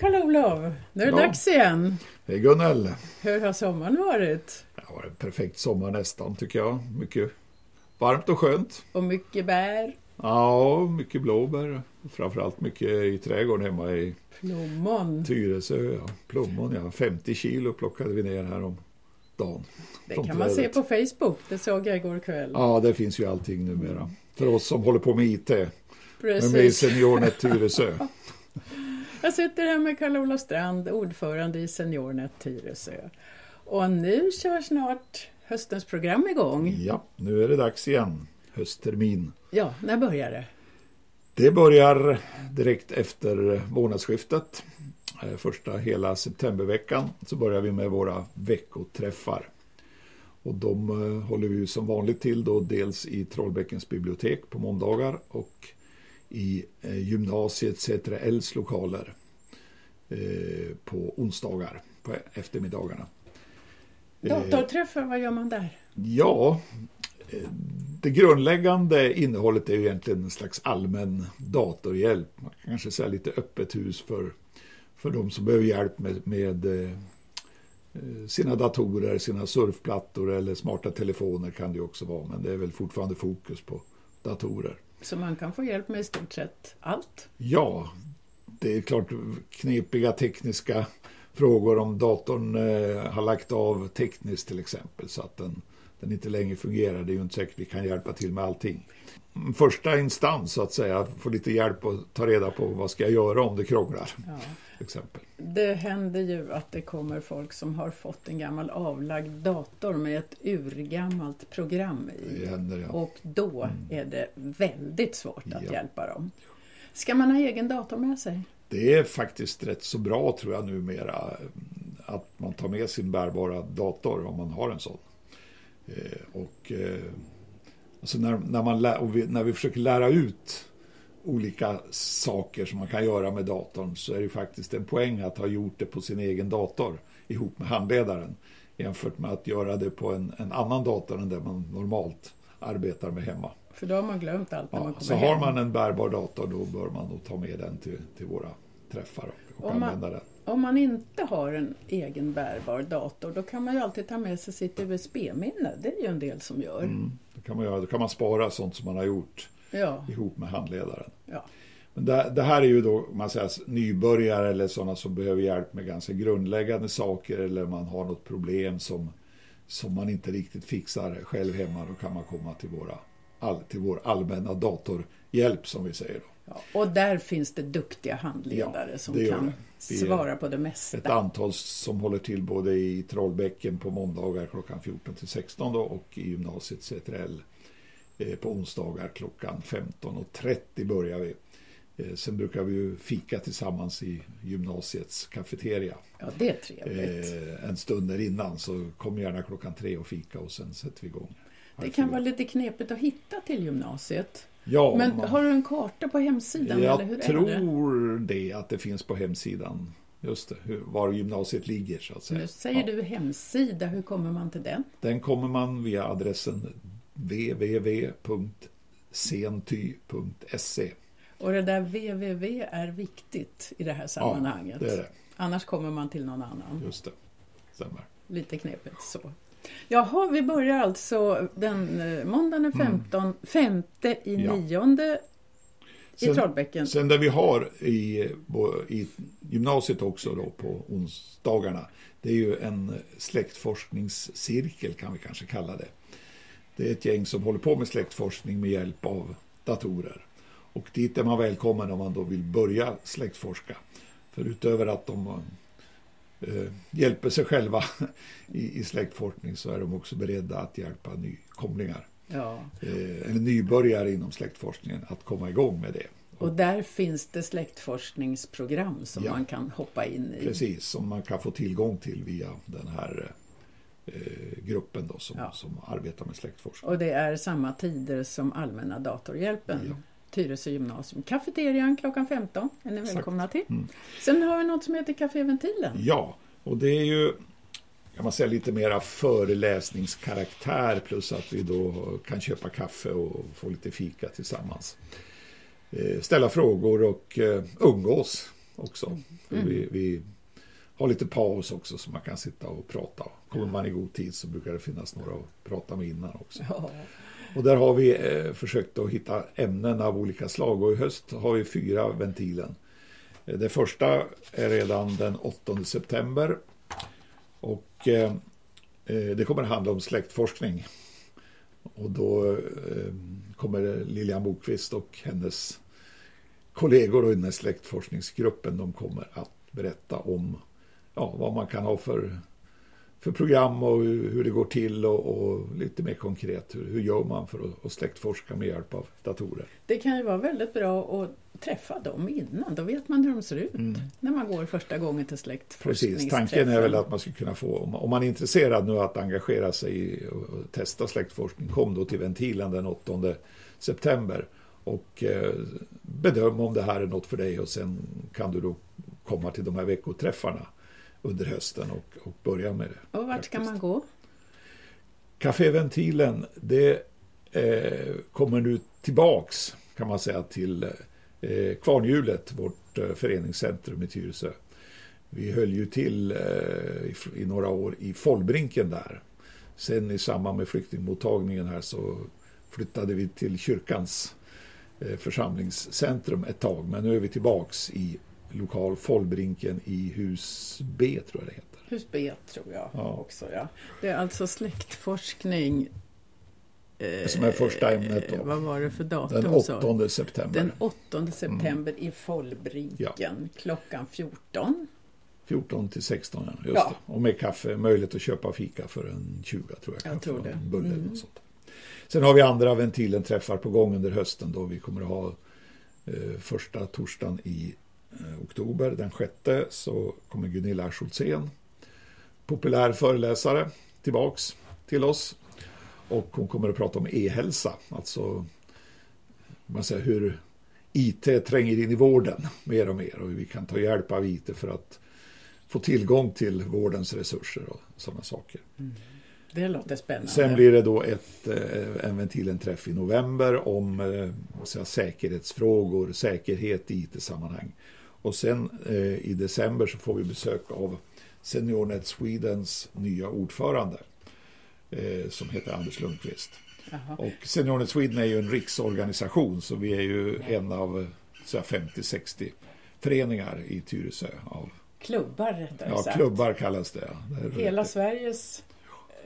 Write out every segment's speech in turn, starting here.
Karl-Olof! Nu är det Ja. dags igen. Hej Gunnel! Hur har sommaren varit? Det har varit en perfekt sommar nästan tycker jag. Mycket varmt och skönt. Och mycket bär, Ja, mycket blåbär. Framförallt mycket i trädgården hemma i plommon. Tyresö. Ja. Plommon, ja. 50 kilo plockade vi ner här om dagen. Det kan man se på Facebook. Det såg jag igår kväll. Ja, det finns ju allting numera. För oss som håller på med IT. Men med i Precis. Seniornet Tyresö. Jag sitter här med Karl-Olof Strand, ordförande i Seniornet Tyresö. Och nu kör snart höstens program igång. Ja, nu är det dags igen. Hösttermin. Ja, när börjar det? Det börjar direkt efter månadsskiftet. Eh, Första hela septemberveckan så börjar vi med våra veckoträffar. Och de eh, håller vi som vanligt till då dels i Trollbäckens bibliotek på måndagar och i eh, gymnasiet CTRLs lokaler eh, på onsdagar på eftermiddagarna. Eh, Datorträffar, vad gör man där? Ja, det grundläggande innehållet är ju egentligen en slags allmän datorhjälp. Man kan kanske säga lite öppet hus för, för de som behöver hjälp med, med sina datorer, sina surfplattor eller smarta telefoner kan det också vara. Men det är väl fortfarande fokus på datorer. Så man kan få hjälp med i stort sett allt. Ja, det är klart knepiga tekniska frågor om datorn eh, har lagt av tekniskt till exempel så att den, den inte längre fungerar. Det är ju inte säkert vi kan hjälpa till med allting. Mm, Första instans så att säga, få lite hjälp och ta reda på vad ska jag göra om det krånglar. Ja. Exempel. Det händer ju att det kommer folk som har fått en gammal avlagd dator med ett urgammalt program i. Händer ja. Och då är det väldigt svårt att Ja. hjälpa dem. Ska man ha egen dator med sig? Det är faktiskt rätt så bra tror jag numera mm, att man tar med sin bärbara dator om man har en sån. Eh, och eh, alltså när, när, man lä- och vi, när vi försöker lära ut olika saker som man kan göra med datorn så är det faktiskt en poäng att ha gjort det på sin egen dator ihop med handledaren jämfört med att göra det på en, en annan dator än den man normalt arbetar med hemma. För då har man glömt allt när man Ja, kommer så hem. har man en bärbar dator då bör man nog ta med den till, till våra träffar och, Om man- använda den. Om man inte har en egen bärbar dator då kan man ju alltid ta med sig sitt USB-minne. Det är ju en del som gör. Mm, då, kan man göra, då kan man spara sånt som man har gjort Ja, ihop med handledaren. ja. Men det, det här är ju då man säger, nybörjare eller sådana som behöver hjälp med ganska grundläggande saker eller man har något problem som, som man inte riktigt fixar själv hemma. Då kan man komma till, våra, all, till vår allmänna datorhjälp som vi säger. Då. ja. Och där finns det duktiga handledare Ja, som kan svara på det mesta. Ett antal som håller till både i Trollbäcken på måndagar klockan 14 till 16 då, och i gymnasiet CTRL eh, på onsdagar klockan 15.30 börjar vi. Eh, Sen brukar vi ju fika tillsammans i gymnasiets kafeteria. Ja, det är trevligt. Eh, en stund innan så kom gärna klockan tre och fika och sen sätter vi igång. Det kan vara lite knepigt att hitta till gymnasiet. Ja, Men har du en karta på hemsidan? eller hur jag är det? tror det att det finns på hemsidan. Just det, hur, var gymnasiet ligger så att säga. Nu säger Ja. du hemsida, hur kommer man till den? Den kommer man via adressen www.senty.se. Och det där www är viktigt i det här sammanhanget. det är det. Annars kommer man till någon annan. Just det. Stämmer. Lite knepigt så. Jaha, vi börjar alltså den eh, måndagen den 15, femte i Mm. Ja. nionde i Sen- Trollbäcken. Sen det vi har i, i gymnasiet också då på onsdagarna. Det är ju en släktforskningscirkel kan vi kanske kalla det. Det är ett gäng som håller på med släktforskning med hjälp av datorer. Och dit är man välkommen om man då vill börja släktforska. För utöver att de hjälper sig själva i, i släktforskning så är de också beredda att hjälpa nykomlingar. Ja. Eh, eller nybörjare inom släktforskningen att komma igång med det. Och där finns det släktforskningsprogram som Ja. man kan hoppa in i. Precis, som man kan få tillgång till via den här eh, gruppen då, som, Ja. som arbetar med släktforskning. Och det är samma tider som Allmänna datorhjälpen. Ja. Tyresö gymnasium. Kafeterian klockan 15 är ni Exakt. välkomna till. Mm. Sen har vi något som heter Caféventilen. Ja, och det är ju kan man säga lite mera föreläsningskaraktär plus att vi då kan köpa kaffe och få lite fika tillsammans. Eh, Ställa frågor och eh, umgås också. Mm. Vi, vi har lite paus också så man kan sitta och prata. Kommer man i god tid så brukar det finnas några att prata med innan också. Ja. Och där har vi eh, försökt att hitta ämnen av olika slag och i höst har vi fyra ventilen. Eh, Det första är redan den 8 september och eh, eh, det kommer att handla om släktforskning. Och då eh, kommer Lilian Bokvist och hennes kollegor och i den här släktforskningsgruppen de kommer att berätta om ja, vad man kan ha för, för program och hur, hur det går till och, och lite mer konkret hur, hur gör man för att, att släktforska med hjälp av datorer. Det kan ju vara väldigt bra att träffa dem innan. Då vet man hur de ser ut när man går första gången till Mm. Precis, släktforskningsträffen. tanken är väl att man ska kunna få, om man- är intresserad nu att engagera sig i och och testa släktforskning, kom då till ventilen den 8 september och eh, bedöm om det här är något för dig och sen kan du då komma till de här veckoträffarna under hösten och, och börja med det. Och vart faktiskt. man gå? Café Ventilen, det eh, kommer nu tillbaks kan man säga till eh, Kvarnhjulet, vårt eh, föreningscentrum i Tyresö. Vi höll ju till eh, i, i några år i Follbrinken där. Sen i samband med flyktingmottagningen här så flyttade vi till kyrkans eh, församlingscentrum ett tag. Men nu är vi tillbaks i lokal Follbrinken i hus B tror jag det heter. Hus B tror jag Ja. också. Ja. Det är alltså släktforskning. eh, Som är första ämnet då. Vad var det för datum? Den så? 8 september. Den 8 september i Follbrinken klockan 14. 14 till 16, ja. Just Ja. det. Och med kaffe, möjlighet att köpa fika för en 20 tror jag. Jag tror det. Bulle Mm. sånt. Sen har vi andra ventilen träffar på gång under hösten då vi kommer att ha eh, första torsdagen i eh, oktober, den sjätte, så kommer Gunilla Schultzén, populär föreläsare, tillbaks till oss. Och hon kommer att prata om e-hälsa, alltså man säger, hur IT tränger in i vården mer och mer och hur vi kan ta hjälp av IT för att få tillgång till vårdens resurser och sådana saker. Det låter spännande. Sen blir det då ett, eh, en ventilenträff i november om eh, säga, säkerhetsfrågor, säkerhet i IT-sammanhang. Och sen eh, i december så får vi besök av SeniorNet Swedens nya ordförande eh, som heter Anders Lundqvist. Jaha. Och SeniorNet Sweden är ju en riksorganisation så vi är ju en av eh, så här 50-60 föreningar i Tyresö. Av, Klubbar rättare ja, sagt. klubbar kallas det. Det Hela Sveriges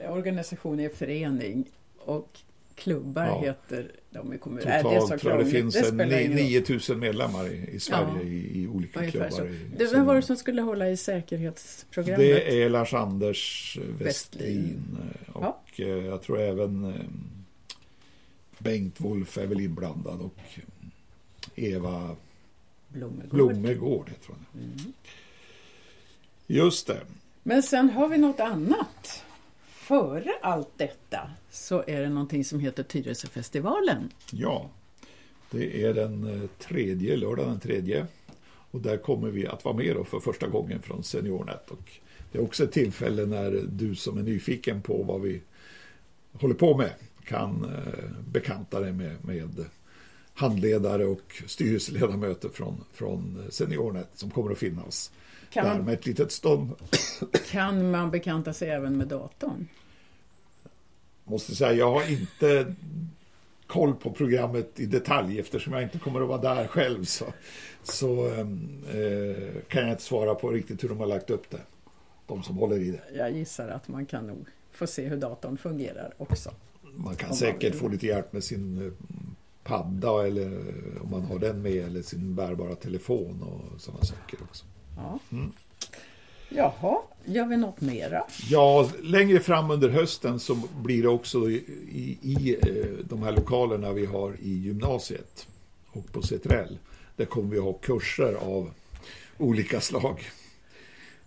organisation är förening och klubbar Ja. heter de i kommunen. Är det så Totalt tror jag det finns en ingen roll. 9000 medlemmar i, i Sverige Ja, i, i olika klubbar. i- Det, vem var det som skulle hålla i säkerhetsprogrammet? det är Lars-Anders Westlin eh, och eh, jag tror även eh, Bengt Wolf är väl inblandad och Eva Blommegård. Blommegård heter hon. Mm. Just det. Men sen har vi något annat. Före allt detta så är det någonting som heter Tyresöfestivalen. Ja, det är den eh, tredje, lördagen den tredje. Och där kommer vi att vara med då för första gången från SeniorNet. Och det är också ett tillfälle när du som är nyfiken på vad vi håller på med kan eh, bekanta dig med, med handledare och styrelseledamöter från, från SeniorNet som kommer att finnas Kan där man, med ett litet stånd. kan man bekanta sig även med datorn? Måste säga, jag har inte koll på programmet i detalj eftersom jag inte kommer att vara där själv så, så eh, kan jag inte svara på riktigt hur de har lagt upp det. De som håller i det. Jag gissar att man kan nog få se hur datorn fungerar också. Man kan man säkert vill. få lite hjälp med sin eh, padda eller om man har den med eller sin bärbara telefon och sådana saker också. Ja. Mm. Jaha, gör vi något mera? Ja, längre fram under hösten så blir det också i, i, i eh, de här lokalerna vi har i gymnasiet och på Cetrell. Där kommer vi ha kurser av olika slag.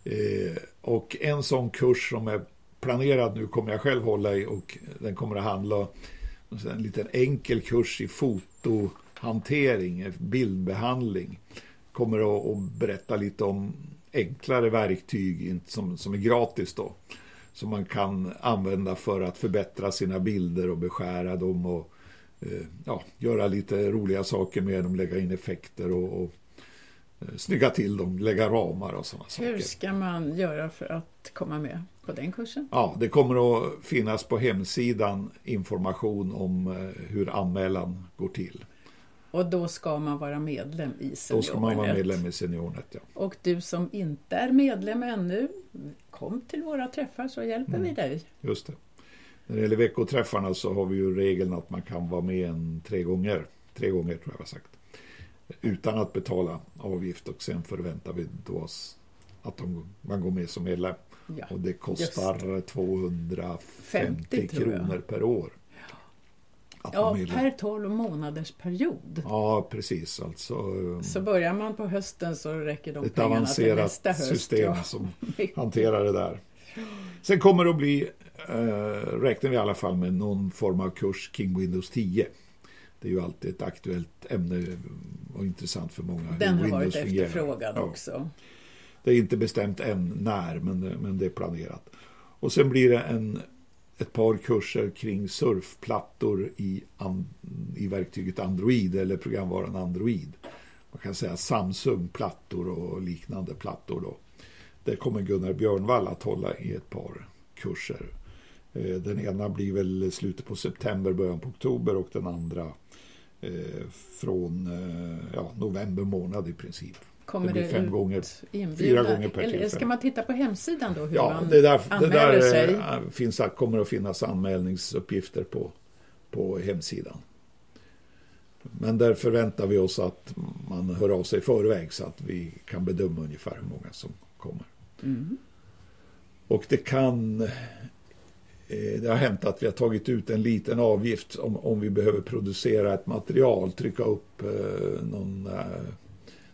Eh, och en sån kurs som är planerad nu kommer jag själv hålla i och den kommer att handla en liten enkel kurs i fotohantering, bildbehandling. Kommer att, att berätta lite om enklare verktyg som, som är gratis då. Som man kan använda för att förbättra sina bilder och beskära dem och eh, ja, göra lite roliga saker med dem, lägga in effekter och, och snygga till dem, lägga ramar och sådana saker. Hur ska man göra för att komma med på den kursen? Ja, det kommer att finnas på hemsidan information om eh, hur anmälan går till. Och då ska man vara medlem i Seniornet. Då ska man vara medlem i Seniornet, ja. Och du som inte är medlem ännu, kom till våra träffar så hjälper mm. vi dig. Just det. När det gäller veckoträffarna så har vi ju regeln att man kan vara med en tre gånger. Tre gånger tror jag jag har sagt. Utan att betala avgift och sen förväntar vi oss att de, man går med som medlem. Ja, och det kostar 250 kronor per år. Ja, per 12 månaders period. Ja, precis. Alltså, så börjar man på hösten så räcker de ett pengarna till nästa höst. Ett avancerat system ja. som hanterar det där. Sen kommer det att bli, eh, räknar vi i alla fall med någon form av kurs kring Windows 10. Det är ju alltid ett aktuellt ämne och intressant för många. Den har varit efterfrågad ja. också. Det är inte bestämt än när, men, men det är planerat. Och sen blir det en, ett par kurser kring surfplattor i, i verktyget Android eller programvaran Android. Man kan säga Samsung-plattor och liknande plattor. Då. Det kommer Gunnar Björnvall att hålla i ett par kurser. Eh, den ena blir väl slutet på september, början på oktober och den andra eh, från eh, ja, november månad i princip. Kommer det, blir fem gånger, fyra gånger per Eller ska man titta på hemsidan då hur ja, man det där, anmäler det där sig? Finns, kommer att finnas anmälningsuppgifter på, på hemsidan. Men där förväntar vi oss att man hör av sig i förväg så att vi kan bedöma ungefär hur många som kommer. Mm. Och det kan... Eh, det har hänt att vi har tagit ut en liten avgift om, om vi behöver producera ett material, trycka upp eh, någon eh,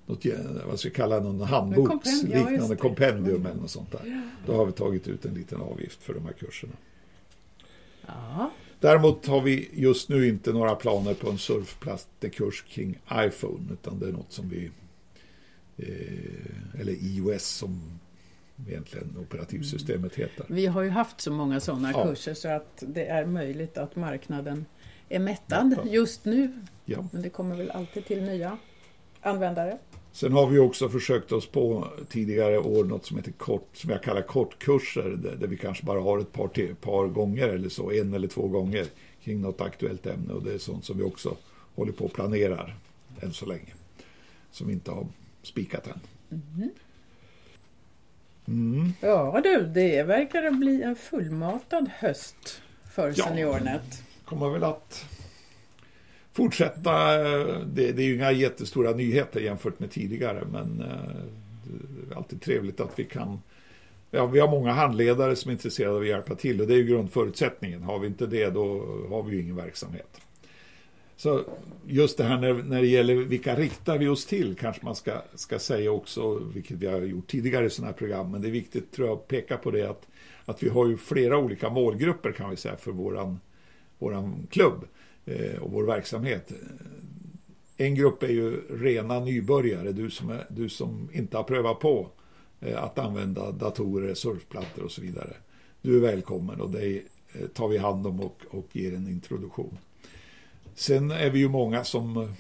något, vad ska vi kalla någon handboks kompendium, liknande ja, kompendium mm. eller något sånt där. Då har vi tagit ut en liten avgift för de här kurserna. Ja. Däremot har vi just nu inte några planer på en surfplattekurs kring iPhone utan det är något som vi eh, eller iOS som egentligen operativsystemet heter. Vi har ju haft så många sådana ja. kurser så att det är möjligt att marknaden är mättad just nu. Ja. Men det kommer väl alltid till nya användare. Sen har vi också försökt oss på tidigare år något som heter kort, som jag kallar kortkurser där, där vi kanske bara har ett par, par gånger eller så, en eller två gånger kring något aktuellt ämne och det är sånt som vi också håller på och planerar än så länge. Som vi inte har spikat än. Mm. Mm. Ja du, det verkar bli en fullmatad höst för ja, Seniornet. kommer väl att fortsätta. Det, det, är ju inga jättestora nyheter jämfört med tidigare men eh, det är alltid trevligt att vi kan Ja, vi har många handledare som är intresserade av att hjälpa till och det är ju grundförutsättningen. Har vi inte det då har vi ju ingen verksamhet. Så just det här när, när det gäller vilka riktar vi oss till kanske man ska, ska säga också, vilket vi har gjort tidigare i sådana här program, men det är viktigt tror jag att peka på det att, att vi har ju flera olika målgrupper kan vi säga för våran, våran klubb eh, och vår verksamhet. En grupp är ju rena nybörjare, du som, är, du som inte har prövat på eh, att använda datorer, surfplattor och så vidare. Du är välkommen och dig eh, tar vi hand om och, och ger en introduktion. Sen är vi ju många som eh,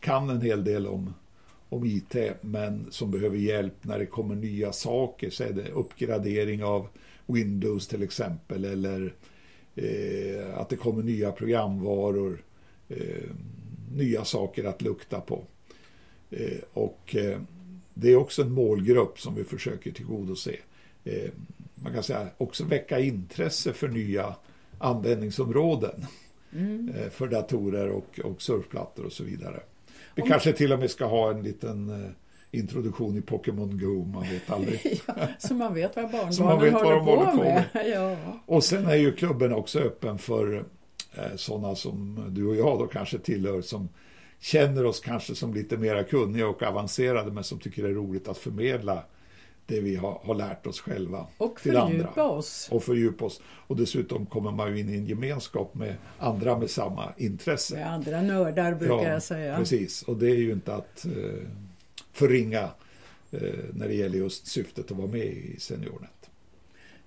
kan en hel del om, om IT men som behöver hjälp när det kommer nya saker. Så är det uppgradering av Windows till exempel eller eh, att det kommer nya programvaror, eh, nya saker att lukta på. Eh, och eh, det är också en målgrupp som vi försöker tillgodose. Eh, man kan säga också väcka intresse för nya användningsområden mm. Eh, för datorer och, och surfplattor och så vidare. Vi Om... kanske till och med ska ha en liten introduktion i Pokémon Go, man vet aldrig. ja, så man vet vad barnbarnen håller, på, håller på med. med. ja. Och sen är ju klubben också öppen för eh, sådana som du och jag då kanske tillhör som känner oss kanske som lite mera kunniga och avancerade men som tycker det är roligt att förmedla det vi har, har lärt oss själva och till andra. oss. Och fördjupa oss. Och dessutom kommer man ju in i en gemenskap med andra med samma intresse. Med andra nördar brukar ja, jag säga. Precis, och det är ju inte att eh, förringa eh, när det gäller just syftet att vara med i Seniornet.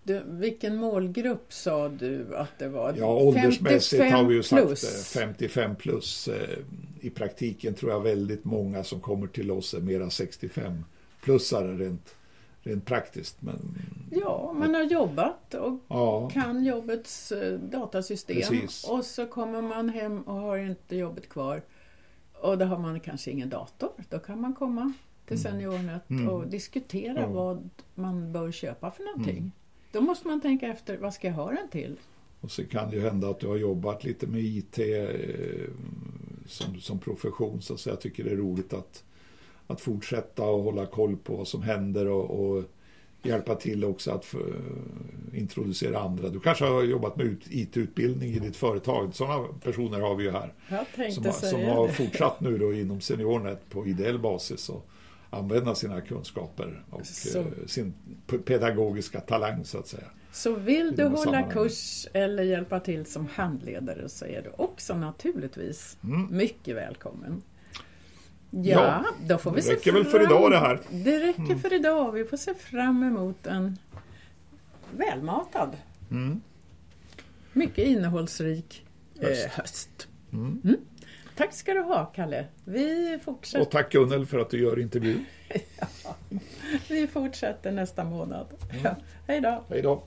Du, vilken målgrupp sa du att det var? Ja, åldersmässigt har vi ju sagt plus. 55 plus. Eh, I praktiken tror jag väldigt många som kommer till oss är mera 65-plussare rent, rent praktiskt. Men, Ja, man har jobbat och ja, kan jobbets eh, datasystem Precis. och så kommer man hem och har inte jobbet kvar. Och då har man kanske ingen dator. Då kan man komma till SeniorNet Mm. och diskutera Ja. vad man bör köpa för någonting. Mm. Då måste man tänka efter, vad ska jag ha den till? och så kan det ju hända att du har jobbat lite med IT eh, som, som profession. Så, så jag tycker det är roligt att, att fortsätta och hålla koll på vad som händer och, och hjälpa till också att för, introducera andra. Du kanske har jobbat med ut- IT-utbildning i ditt företag. Sådana personer har vi ju här. Som, har- som har fortsatt nu då inom SeniorNet på ideell basis och använda sina kunskaper och Så- eh, sin pedagogiska talang så att säga. Så vill du hålla sammanhangen. kurs eller hjälpa till som handledare så är du också naturligtvis Mm. mycket välkommen. Ja, Ja, då får vi det se räcker väl för idag det här. Det räcker Mm. för idag. Vi får se fram emot en välmatad, Mm. mycket innehållsrik Höst. Eh, höst. Mm. Tack ska du ha, Kalle. Vi fortsätter, Och tack Gunnel för att du gör intervjun. vi fortsätter nästa månad. Mm. Ja, hej då! Hej då!